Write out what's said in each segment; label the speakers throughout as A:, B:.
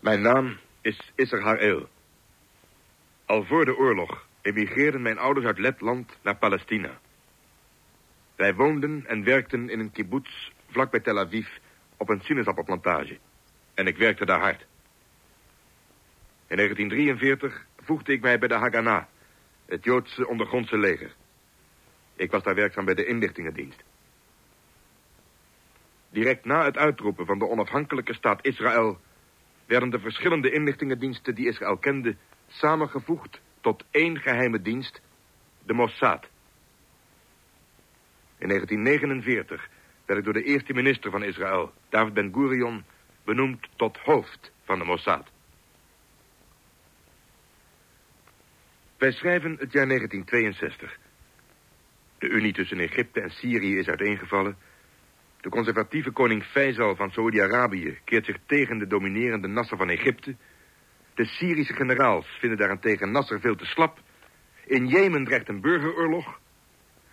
A: Mijn naam is Israël. Al voor de oorlog emigreerden mijn ouders uit Letland naar Palestina. Wij woonden en werkten in een kibbutz vlakbij Tel Aviv op een sinaasappelplantage. En ik werkte daar hard. In 1943 voegde ik mij bij de Haganah, het Joodse ondergrondse leger. Ik was daar werkzaam bij de inlichtingendienst. Direct na het uitroepen van de onafhankelijke staat Israël... werden de verschillende inlichtingendiensten die Israël kende... samengevoegd tot één geheime dienst, de Mossad. In 1949 werd ik door de eerste minister van Israël, David Ben-Gurion... benoemd tot hoofd van de Mossad. Wij schrijven het jaar 1962. De unie tussen Egypte en Syrië is uiteengevallen... De conservatieve koning Faisal van Saoedi-Arabië keert zich tegen de dominerende Nasser van Egypte. De Syrische generaals vinden daarentegen Nasser veel te slap. In Jemen dreigt een burgeroorlog.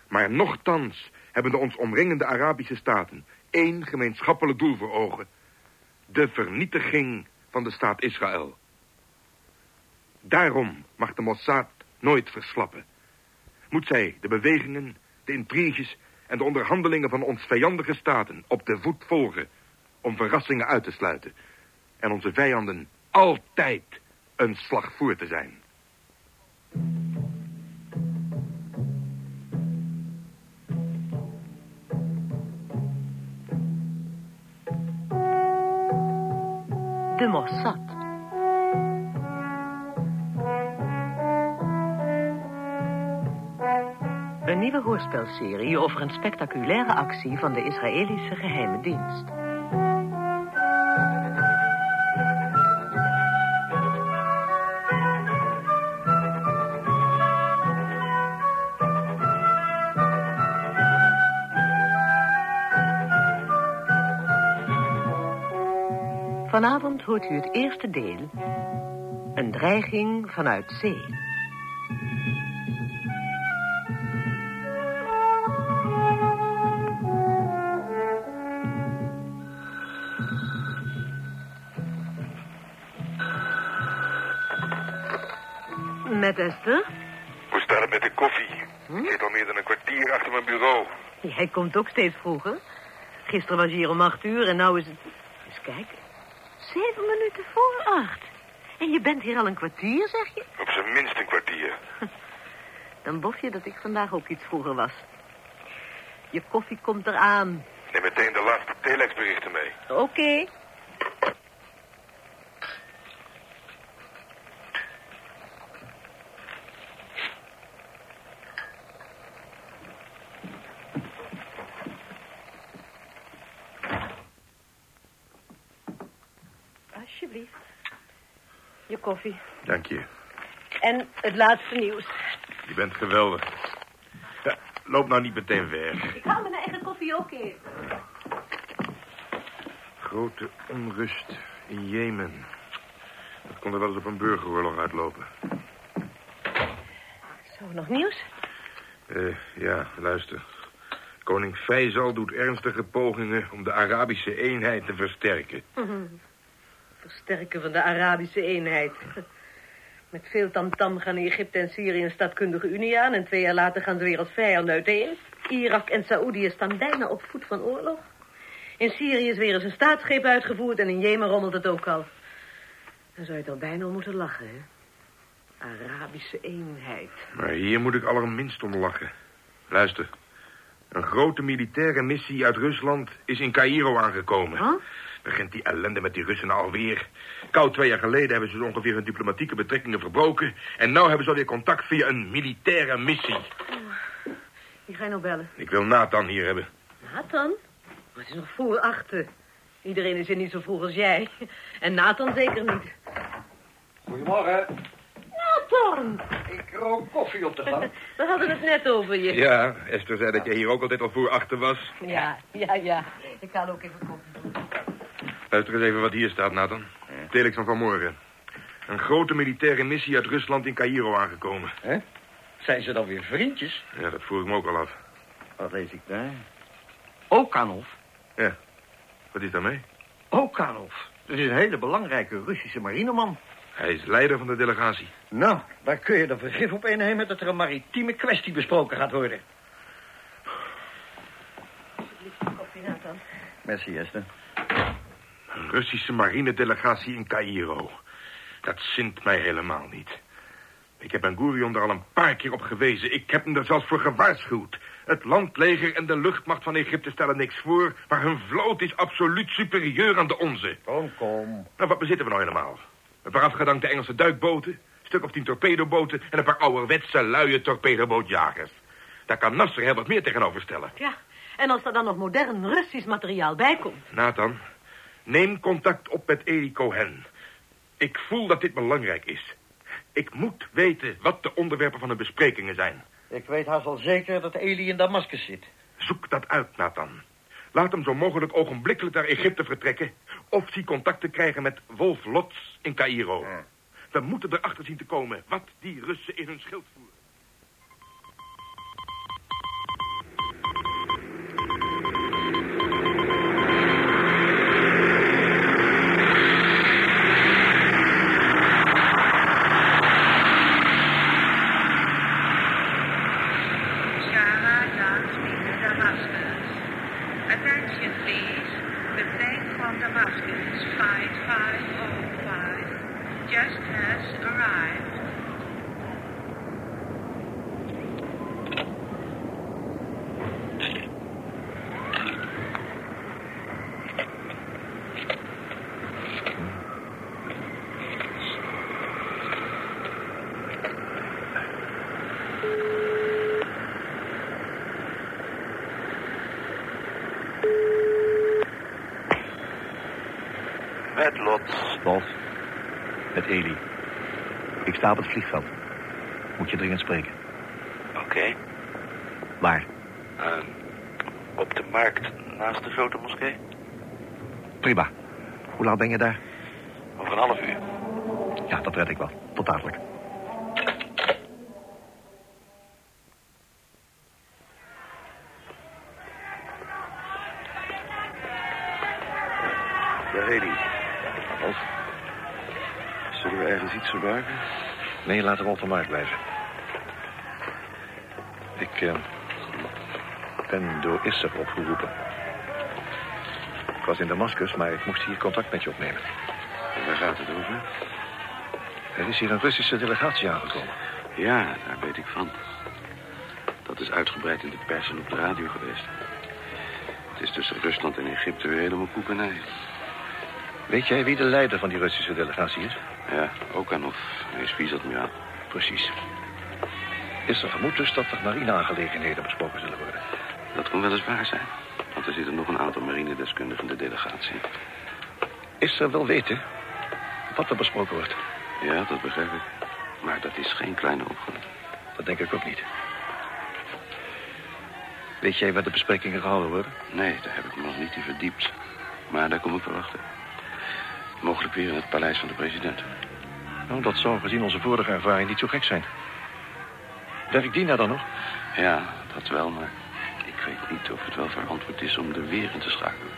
A: Maar nochtans hebben de ons omringende Arabische staten één gemeenschappelijk doel voor ogen. De vernietiging van de staat Israël. Daarom mag de Mossad nooit verslappen. Moet zij de bewegingen, de intriges en de onderhandelingen van ons vijandige staten op de voet volgen om verrassingen uit te sluiten en onze vijanden altijd een slag voor te zijn.
B: De Mossad. Nieuwe hoorspelserie over een spectaculaire actie van de Israëlische geheime dienst. Vanavond hoort u het eerste deel. Een dreiging vanuit zee. Met Esther?
A: Hoe staat het met de koffie? Ik zit al meer dan een kwartier achter mijn bureau.
B: Jij komt ook steeds vroeger. Gisteren was je hier om acht uur en nou is het... Eens kijken. Zeven minuten voor acht. En je bent hier al een kwartier, zeg je?
A: Op zijn minst een kwartier.
B: Dan bof je dat ik vandaag ook iets vroeger was. Je koffie komt eraan.
A: Neem meteen de laatste telexberichten mee.
B: Oké. Alsjeblieft. Je koffie.
A: Dank je.
B: En het laatste nieuws.
A: Je bent geweldig. Ja, loop nou niet meteen weg.
B: Ik haal mijn eigen koffie ook in.
A: Grote onrust in Jemen. Dat kon er wel eens op een burgeroorlog uitlopen.
B: Zo, nog nieuws?
A: Eh, ja, luister. Koning Faisal doet ernstige pogingen om de Arabische eenheid te versterken.
B: Versterken van de Arabische eenheid. Met veel tamtam gaan Egypte en Syrië een stadkundige unie aan... en twee jaar later gaan ze weer als vijanden uiteen. Irak en Saoedië staan bijna op voet van oorlog. In Syrië is weer eens een staatsgreep uitgevoerd... en in Jemen rommelt het ook al. Dan zou je toch bijna om moeten lachen, hè? Arabische eenheid.
A: Maar hier moet ik allerminst om lachen. Luister. Een grote militaire missie uit Rusland is in Cairo aangekomen.
B: Huh?
A: Begint die ellende met die Russen alweer. Koud twee jaar geleden hebben ze ongeveer hun diplomatieke betrekkingen verbroken. En nu hebben ze alweer contact via een militaire missie.
B: Wie ga je nou bellen?
A: Ik wil Nathan hier hebben.
B: Nathan? Maar het is nog voor achter. Iedereen is hier niet zo vroeg als jij. En Nathan zeker niet.
C: Goedemorgen.
B: Nathan!
C: Ik rook koffie op de gang.
B: We hadden het net over je.
A: Ja, Esther zei dat jij hier ook altijd al voor achter was.
B: Ja, ja, ja. Ik haal ook even koffie.
A: Luister eens even wat hier staat, Nathan. Telex van vanmorgen. Een grote militaire missie uit Rusland in Cairo aangekomen.
C: Hè? Zijn ze dan weer vriendjes?
A: Ja, dat vroeg ik me ook al af.
C: Wat lees ik daar? Okanov.
A: Ja, wat is daarmee?
C: Okanov. Dat is een hele belangrijke Russische marineman.
A: Hij is leider van de delegatie.
C: Nou, daar kun je er vergif op innemen dat er een maritieme kwestie besproken gaat worden.
B: Koffie, Nathan.
C: Merci, Esther.
A: Een Russische marinedelegatie in Cairo. Dat zint mij helemaal niet. Ik heb Ben Gurion er al een paar keer op gewezen. Ik heb hem er zelfs voor gewaarschuwd. Het landleger en de luchtmacht van Egypte stellen niks voor... maar hun vloot is absoluut superieur aan de onze.
C: Kom, kom.
A: Nou, wat bezitten we nou helemaal? Een paar afgedankte Engelse duikboten... een stuk of tien torpedoboten... en een paar ouderwetse luie torpedobootjagers. Daar kan Nasser heel wat meer tegenover stellen.
B: Ja, en als er dan nog modern Russisch materiaal bij komt.
A: Nathan, neem contact op met Eli Cohen. Ik voel dat dit belangrijk is. Ik moet weten wat de onderwerpen van de besprekingen zijn.
C: Ik weet haast al zeker dat Eli in Damascus zit.
A: Zoek dat uit, Nathan. Laat hem zo mogelijk ogenblikkelijk naar Egypte vertrekken... of zie contact te krijgen met Wolf Lots in Cairo.
C: Ja.
A: We moeten erachter zien te komen wat die Russen in hun schild voeren.
D: Met
E: Eli. Ik sta op het vliegveld. Moet je dringend spreken.
D: Oké.
E: Waar?
D: Ehm, op de markt naast de grote moskee.
E: Prima. Hoe laat ben je daar?
D: Over een half uur.
E: Ja, dat red ik wel. Tot dadelijk.
D: Gebruiken?
E: Nee, laten we op de markt blijven. Ik eh, ben door Isser opgeroepen. Ik was in Damascus, maar ik moest hier contact met je opnemen.
D: En waar gaat het over?
E: Er is hier een Russische delegatie aangekomen.
D: Ja, daar weet ik van. Dat is uitgebreid in de pers en op de radio geweest. Het is tussen Rusland en Egypte weer helemaal koekenij.
E: Weet jij wie de leider van die Russische delegatie is?
D: Ja, ook aan of is vice-admiraal.
E: Precies. Isser vermoedt dus dat er marineaangelegenheden besproken zullen worden.
D: Dat kon wel eens waar zijn. Want er zitten nog een aantal marinedeskundigen in de delegatie.
E: Isser wil weten wat er besproken wordt.
D: Ja, dat begrijp ik. Maar dat is geen kleine opgave.
E: Dat denk ik ook niet. Weet jij waar de besprekingen gehouden worden?
D: Nee, daar heb ik me nog niet in verdiept. Maar daar kom ik wel achter. Mogelijk weer in het paleis van de president.
E: Nou, dat zou gezien onze vorige ervaring niet zo gek zijn. Werkt die nou dan nog?
D: Ja, dat wel, maar ik weet niet of het wel verantwoord is om er weer in te schakelen.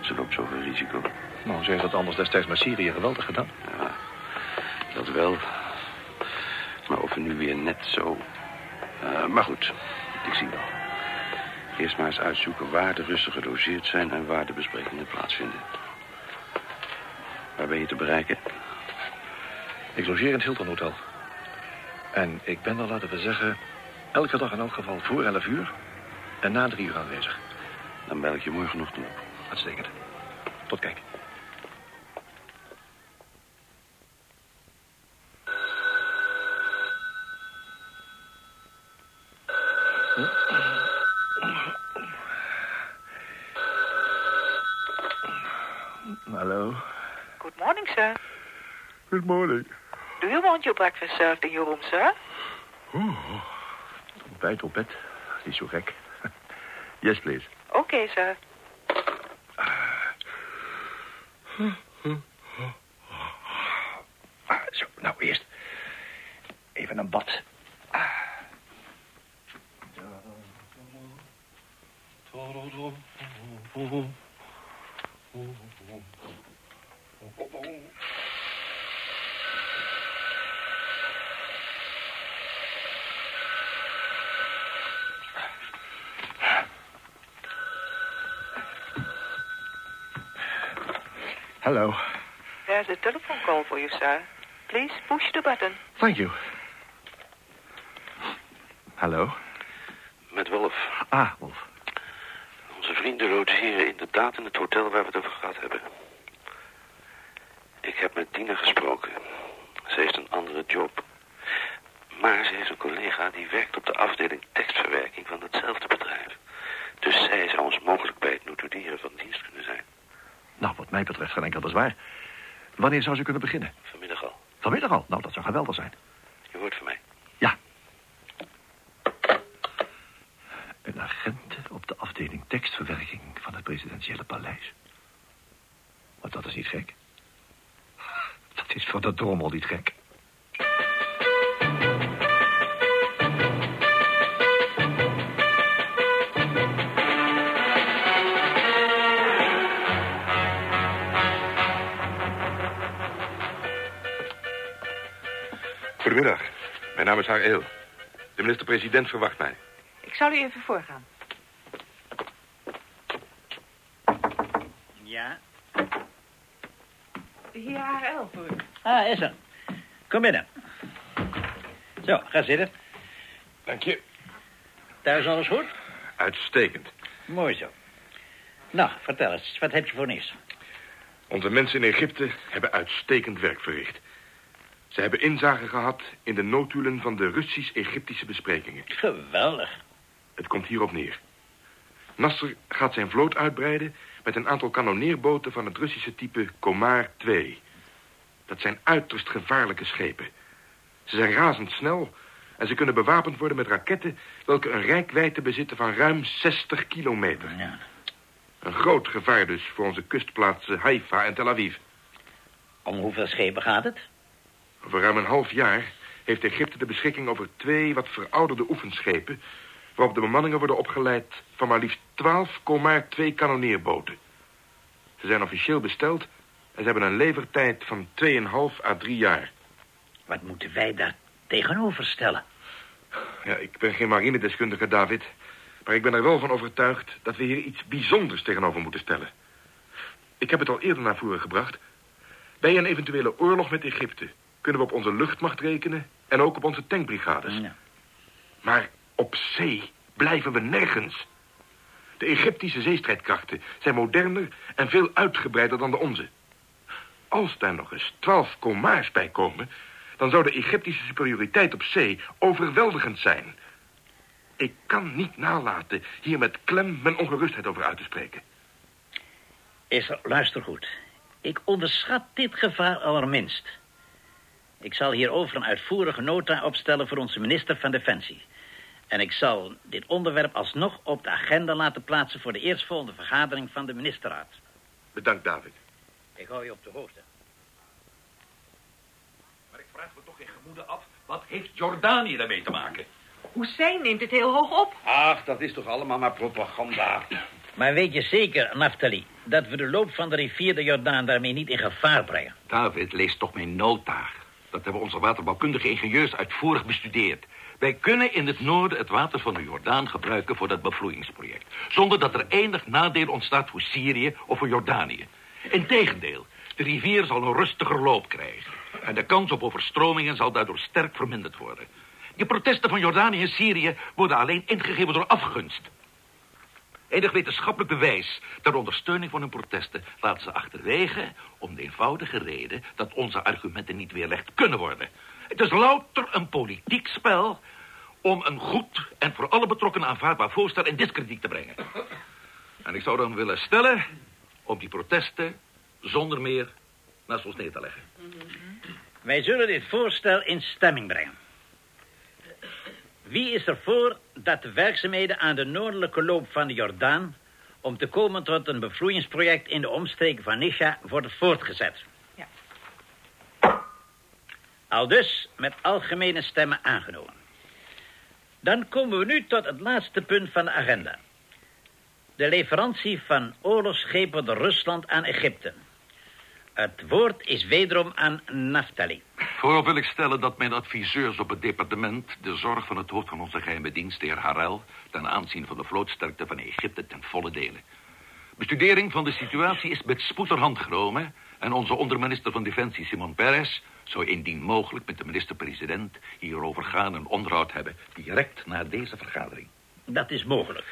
D: Ze loopt zoveel risico.
E: Nou, ze heeft dat anders destijds met Syrië geweldig gedaan.
D: Ja, dat wel. Maar of we nu weer net zo... Eh, maar goed, ik zie wel. Eerst maar eens uitzoeken waar de Russen gelogeerd zijn... en waar de besprekingen plaatsvinden. Waar ben je te bereiken?
E: Ik logeer in het Hilton Hotel. En ik ben er, laten we zeggen, elke dag in elk geval voor 11 uur en na drie uur aanwezig.
D: Dan bel ik je morgenochtend op.
E: Uitstekend. Tot kijk. Hallo.
F: Good morning, sir.
E: Good morning.
F: Do you want your breakfast served in your room, sir?
E: Ontbijt op bed. Niet zo gek. Yes, please.
F: Okay, sir.
E: Ah, zo, nou eerst. Even een bad. Hello.
F: There's a telephone call for you, sir. Please push the button.
E: Thank you. Hallo.
D: Met Wolf.
E: Ah, Wolf.
D: Onze vrienden logeren inderdaad in het hotel waar we het over gehad hebben. Ik heb met Dina gesproken. Ze heeft een andere job. Maar ze heeft een collega die werkt op de afdeling tekstverwerking van hetzelfde bedrijf. Dus zij zou ons mogelijk bij het notuleren van dienst kunnen zijn.
E: Nou, wat mij betreft geen enkel bezwaar. Wanneer zou ze kunnen beginnen?
D: Vanmiddag al.
E: Vanmiddag al? Nou, dat zou geweldig zijn.
D: Je hoort van mij.
E: Ja. Een agent op de afdeling tekstverwerking van het presidentiële paleis. Maar dat is niet gek. Dat is voor de drommel niet gek.
A: Is Haar Eel. De minister-president verwacht mij.
F: Ik zal u even voorgaan.
C: Ja?
F: Hier HRL voor u.
C: Ah, is er. Kom binnen. Zo, ga zitten.
A: Dank je.
C: Thuis alles goed?
A: Uitstekend.
C: Mooi zo. Nou, vertel eens, wat heb je voor nieuws?
A: Onze mensen in Egypte hebben uitstekend werk verricht. Ze hebben inzage gehad in de notulen van de Russisch-Egyptische besprekingen.
C: Geweldig.
A: Het komt hierop neer. Nasser gaat zijn vloot uitbreiden met een aantal kanonneerboten van het Russische type Komar 2. Dat zijn uiterst gevaarlijke schepen. Ze zijn razendsnel en ze kunnen bewapend worden met raketten... welke een rijkwijde bezitten van ruim 60 kilometer.
C: Ja.
A: Een groot gevaar dus voor onze kustplaatsen Haifa en Tel Aviv.
C: Om hoeveel schepen gaat het?
A: Over ruim een half jaar heeft Egypte de beschikking over twee wat verouderde oefenschepen... waarop de bemanningen worden opgeleid van maar liefst 12 Komar 2 kanonneerboten. Ze zijn officieel besteld en ze hebben een levertijd van 2,5 à 3 jaar.
C: Wat moeten wij daar tegenover stellen?
A: Ja, ik ben geen marinedeskundige, David. Maar ik ben er wel van overtuigd dat we hier iets bijzonders tegenover moeten stellen. Ik heb het al eerder naar voren gebracht. Bij een eventuele oorlog met Egypte kunnen we op onze luchtmacht rekenen... en ook op onze tankbrigades.
C: Ja.
A: Maar op zee blijven we nergens. De Egyptische zeestrijdkrachten zijn moderner en veel uitgebreider dan de onze. Als daar nog eens twaalf komaars bij komen... dan zou de Egyptische superioriteit op zee overweldigend zijn. Ik kan niet nalaten hier met klem mijn ongerustheid over uit te spreken.
C: Is er, luister goed. Ik onderschat dit gevaar allerminst. Ik zal hierover een uitvoerige nota opstellen voor onze minister van Defensie. En ik zal dit onderwerp alsnog op de agenda laten plaatsen... voor de eerstvolgende vergadering van de ministerraad.
A: Bedankt, David.
C: Ik hou je op de hoogte.
G: Maar ik vraag me toch in gemoede af, wat heeft Jordanië daarmee te maken?
F: Hussein neemt het heel hoog op.
G: Ach, dat is toch allemaal maar propaganda.
C: Maar weet je zeker, Naftali, dat we de loop van de rivier de Jordaan daarmee niet in gevaar brengen?
G: David, lees toch mijn nota. Dat hebben onze waterbouwkundige ingenieurs uitvoerig bestudeerd. Wij kunnen in het noorden het water van de Jordaan gebruiken voor dat bevloeingsproject. Zonder dat er enig nadeel ontstaat voor Syrië of voor Jordanië. Integendeel, de rivier zal een rustiger loop krijgen. En de kans op overstromingen zal daardoor sterk verminderd worden. Die protesten van Jordanië en Syrië worden alleen ingegeven door afgunst. Enig wetenschappelijk bewijs ter ondersteuning van hun protesten laten ze achterwege om de eenvoudige reden dat onze argumenten niet weerlegd kunnen worden. Het is louter een politiek spel om een goed en voor alle betrokkenen aanvaardbaar voorstel in discrediet te brengen. En ik zou dan willen stellen om die protesten zonder meer naast ons neer te leggen.
C: Wij zullen dit voorstel in stemming brengen. Wie is er voor dat de werkzaamheden aan de noordelijke loop van de Jordaan... om te komen tot een bevloeingsproject in de omstreken van Nisha worden voortgezet?
F: Ja.
C: Al dus met algemene stemmen aangenomen. Dan komen we nu tot het laatste punt van de agenda. De leverantie van oorlogsschepen door Rusland aan Egypte. Het woord is wederom aan Naftali.
G: Voorop wil ik stellen dat mijn adviseurs op het departement... de zorg van het hoofd van onze geheime dienst, de heer Harel... ten aanzien van de vlootsterkte van Egypte ten volle delen. Bestudering van de situatie is met spoed ter hand genomen... en onze onderminister van Defensie, Simon Peres... zou indien mogelijk met de minister-president hierover gaan... een onderhoud hebben direct na deze vergadering.
C: Dat is mogelijk.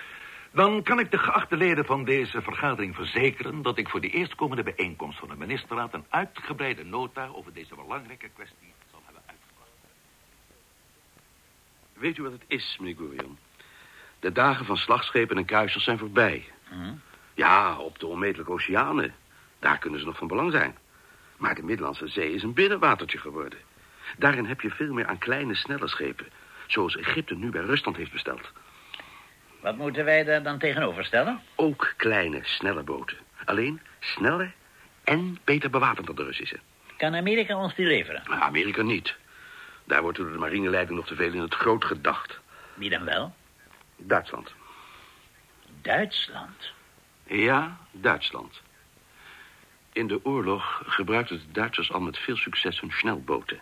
G: Dan kan ik de geachte leden van deze vergadering verzekeren... dat ik voor de eerstkomende bijeenkomst van de ministerraad... een uitgebreide nota over deze belangrijke kwestie zal hebben uitgebracht.
D: Weet u wat het is, meneer Gurion? De dagen van slagschepen en kuisers zijn voorbij.
C: Hm?
D: Ja, op de onmetelijke oceanen. Daar kunnen ze nog van belang zijn. Maar de Middellandse Zee is een binnenwatertje geworden. Daarin heb je veel meer aan kleine, snelle schepen. Zoals Egypte nu bij Rusland heeft besteld.
C: Wat moeten wij daar dan tegenover stellen?
D: Ook kleine, snelle boten. Alleen sneller en beter bewapend dan de Russische.
C: Kan Amerika ons die leveren?
D: Amerika niet. Daar wordt door de marineleiding nog te veel in het groot gedacht.
C: Wie dan wel?
D: Duitsland.
C: Duitsland.
D: Ja, Duitsland. In de oorlog gebruikten de Duitsers al met veel succes hun snelboten.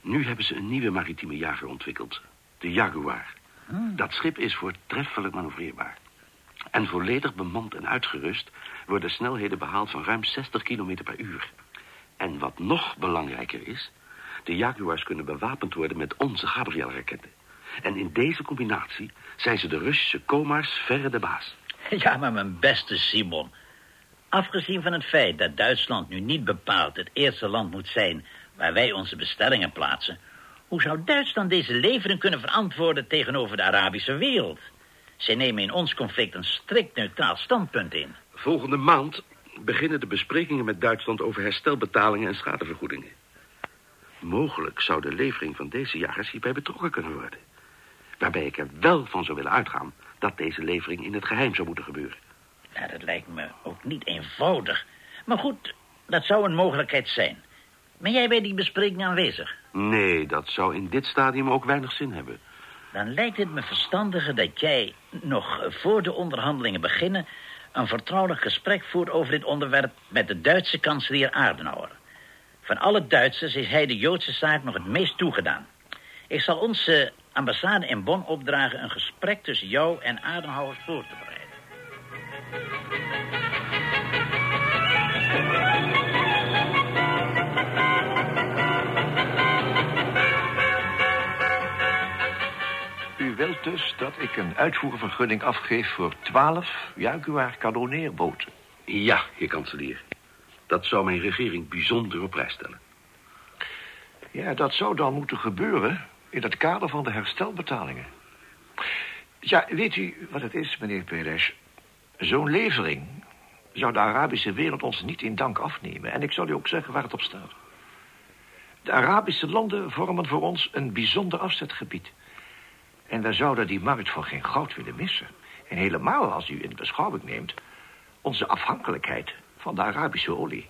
D: Nu hebben ze een nieuwe maritieme jager ontwikkeld. De Jaguar. Dat schip is voortreffelijk manoeuvreerbaar. En volledig bemand en uitgerust worden snelheden behaald van ruim 60 km per uur. En wat nog belangrijker is... de Jaguars kunnen bewapend worden met onze Gabriel-raketten. En in deze combinatie zijn ze de Russische Komars verre de baas.
C: Ja, maar mijn beste Simon. Afgezien van het feit dat Duitsland nu niet bepaald het eerste land moet zijn... waar wij onze bestellingen plaatsen... hoe zou Duitsland deze levering kunnen verantwoorden tegenover de Arabische wereld? Zij nemen in ons conflict een strikt neutraal standpunt in.
D: Volgende maand beginnen de besprekingen met Duitsland over herstelbetalingen en schadevergoedingen. Mogelijk zou de levering van deze jagers hierbij betrokken kunnen worden. Waarbij ik er wel van zou willen uitgaan dat deze levering in het geheim zou moeten gebeuren.
C: Ja, dat lijkt me ook niet eenvoudig. Maar goed, dat zou een mogelijkheid zijn. Ben jij bij die bespreking aanwezig?
D: Nee, dat zou in dit stadium ook weinig zin hebben.
C: Dan lijkt het me verstandiger dat jij nog voor de onderhandelingen beginnen... een vertrouwelijk gesprek voert over dit onderwerp met de Duitse kanselier Adenauer. Van alle Duitsers is hij de Joodse zaak nog het meest toegedaan. Ik zal onze ambassade in Bonn opdragen een gesprek tussen jou en Adenauer voor te bereiden.
E: Wilt dus dat ik een uitvoervergunning afgeef voor twaalf Jaguar kanonneerboten.
D: Ja, heer kanselier. Dat zou mijn regering bijzonder op prijs stellen.
E: Ja, dat zou dan moeten gebeuren in het kader van de herstelbetalingen. Ja, weet u wat het is, meneer Perez? Zo'n levering zou de Arabische wereld ons niet in dank afnemen. En ik zal u ook zeggen waar het op staat. De Arabische landen vormen voor ons een bijzonder afzetgebied. En wij zouden die markt voor geen goud willen missen. En helemaal als u in beschouwing neemt... onze afhankelijkheid van de Arabische olie.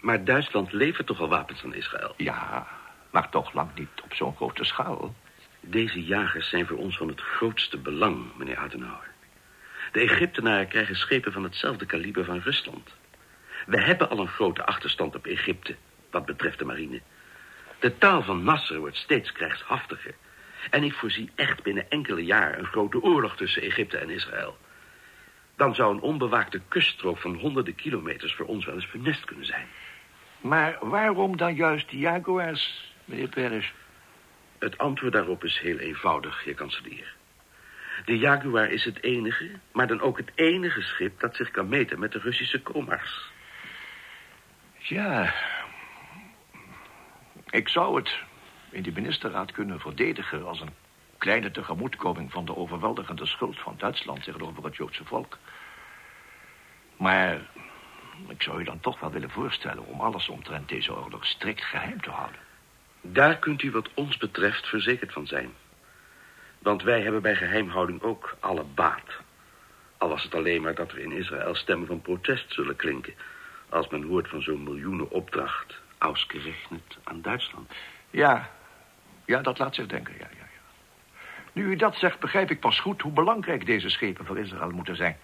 D: Maar Duitsland levert toch al wapens aan Israël?
E: Ja, maar toch lang niet op zo'n grote schaal.
D: Deze jagers zijn voor ons van het grootste belang, meneer Adenauer. De Egyptenaren krijgen schepen van hetzelfde kaliber van Rusland. We hebben al een grote achterstand op Egypte, wat betreft de marine. De taal van Nasser wordt steeds krijgshaftiger. En ik voorzie echt binnen enkele jaren een grote oorlog tussen Egypte en Israël. Dan zou een onbewaakte kuststrook van honderden kilometers voor ons wel eens funest kunnen zijn.
E: Maar waarom dan juist die Jaguars, meneer Perez?
D: Het antwoord daarop is heel eenvoudig, heer kanselier. De Jaguar is het enige, maar dan ook het enige schip... dat zich kan meten met de Russische Komars.
E: Ja, ik zou het in de ministerraad kunnen verdedigen... als een kleine tegemoetkoming van de overweldigende schuld van Duitsland... tegenover het Joodse volk. Maar ik zou u dan toch wel willen voorstellen... om alles omtrent deze oorlog strikt geheim te houden.
D: Daar kunt u wat ons betreft verzekerd van zijn. Want wij hebben bij geheimhouding ook alle baat. Al was het alleen maar dat er in Israël stemmen van protest zullen klinken... als men hoort van zo'n miljoenen opdracht... ausgerechnet aan Duitsland.
E: Ja, ja, dat laat zich denken, ja, ja, ja. Nu u dat zegt, begrijp ik pas goed... hoe belangrijk deze schepen voor Israël moeten zijn.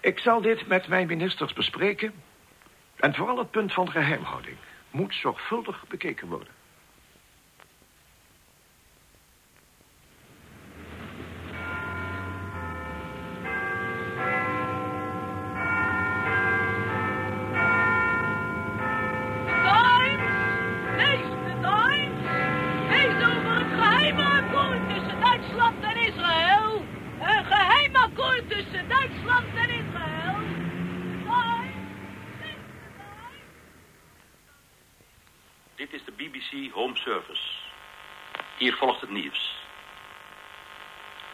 E: Ik zal dit met mijn ministers bespreken... En vooral het punt van geheimhouding moet zorgvuldig bekeken worden.
H: Hier volgt het nieuws.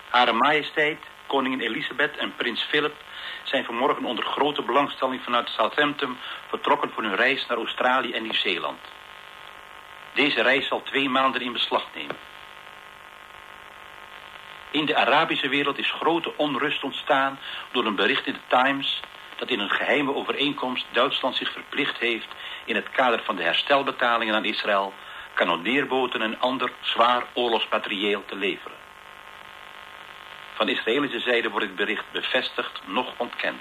H: Hare Majesteit, koningin Elisabeth en prins Philip zijn vanmorgen onder grote belangstelling vanuit Southampton vertrokken voor hun reis naar Australië en Nieuw-Zeeland. Deze reis zal twee maanden in beslag nemen. In de Arabische wereld is grote onrust ontstaan door een bericht in de Times dat in een geheime overeenkomst Duitsland zich verplicht heeft in het kader van de herstelbetalingen aan Israël kanonneerboten en ander zwaar oorlogsmaterieel te leveren. Van Israëlische zijde wordt het bericht bevestigd, nog ontkend.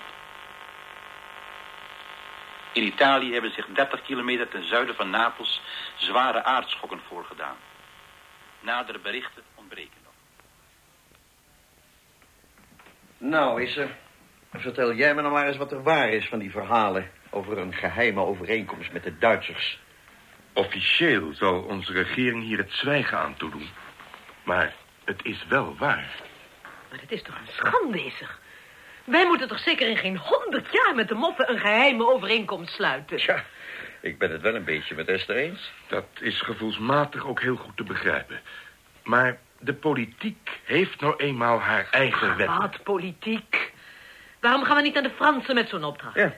H: In Italië hebben zich 30 kilometer ten zuiden van Napels zware aardschokken voorgedaan. Nadere berichten ontbreken nog.
I: Nou, is er. Vertel jij me nou maar eens wat er waar is van die verhalen... over een geheime overeenkomst met de Duitsers.
A: Officieel zal onze regering hier het zwijgen aan toedoen. Maar het is wel waar.
B: Maar het is toch een schande, is er? Wij moeten toch zeker in geen honderd jaar met de moffen een geheime overeenkomst sluiten?
I: Tja, ik ben het wel een beetje met Esther eens.
A: Dat is gevoelsmatig ook heel goed te begrijpen. Maar de politiek heeft nou eenmaal haar eigen wetten.
B: Wat politiek. Waarom gaan we niet naar de Fransen met zo'n opdracht?
I: Ja.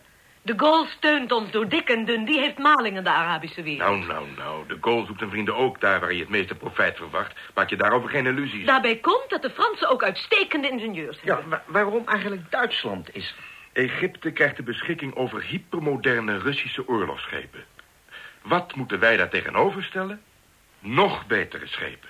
B: De Gaulle steunt ons door dik en dun. Die heeft maling in de Arabische wereld.
A: Nou, nou, nou. De Gaulle zoekt zijn vrienden ook daar waar hij het meeste profijt verwacht. Maak je daarover geen illusies.
B: Daarbij komt dat de Fransen ook uitstekende ingenieurs
I: Ja,
B: hebben.
I: wa- waarom eigenlijk Duitsland is...
A: Egypte krijgt de beschikking over hypermoderne Russische oorlogsschepen. Wat moeten wij daar tegenover stellen? Nog betere schepen.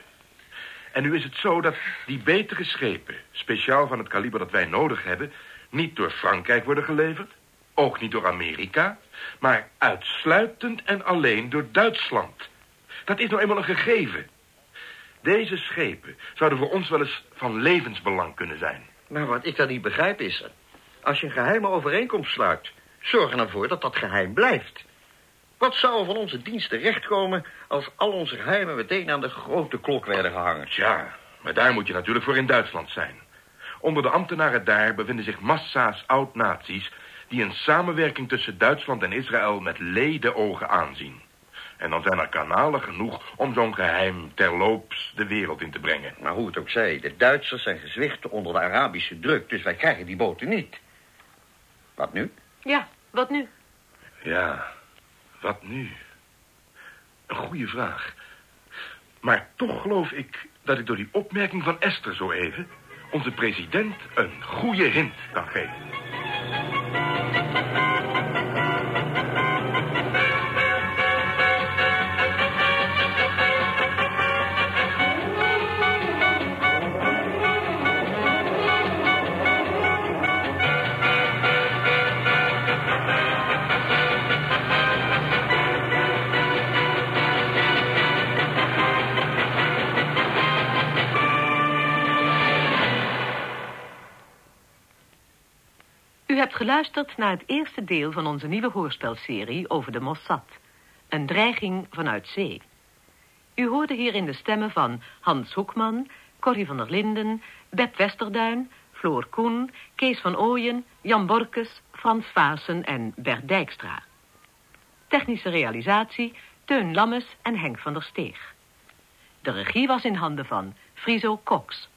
A: En nu is het zo dat die betere schepen, speciaal van het kaliber dat wij nodig hebben, niet door Frankrijk worden geleverd, ook niet door Amerika, maar uitsluitend en alleen door Duitsland. Dat is nou eenmaal een gegeven. Deze schepen zouden voor ons wel eens van levensbelang kunnen zijn.
I: Maar wat ik dan niet begrijp is... als je een geheime overeenkomst sluit... zorg er nou voor dat dat geheim blijft. Wat zou er van onze dienst terechtkomen... als al onze geheimen meteen aan de grote klok werden gehangen?
A: Tja, maar daar moet je natuurlijk voor in Duitsland zijn. Onder de ambtenaren daar bevinden zich massa's oud-naties... die een samenwerking tussen Duitsland en Israël met ledenogen aanzien. En dan zijn er kanalen genoeg om zo'n geheim terloops de wereld in te brengen.
I: Maar hoe het ook zij, de Duitsers zijn gezwicht onder de Arabische druk... dus wij krijgen die boten niet. Wat nu?
B: Ja, wat nu?
A: Ja, wat nu? Een goede vraag. Maar toch geloof ik dat ik door die opmerking van Esther zo even... onze president een goede hint kan geven.
B: Geluisterd naar het eerste deel van onze nieuwe hoorspelserie over de Mossad. Een dreiging vanuit zee. U hoorde hierin de stemmen van Hans Hoekman, Corrie van der Linden, Beb Westerduin, Floor Koen, Kees van Ooyen, Jan Borkes, Frans Vaassen en Bert Dijkstra. Technische realisatie Teun Lammes en Henk van der Steeg. De regie was in handen van Friso Cox.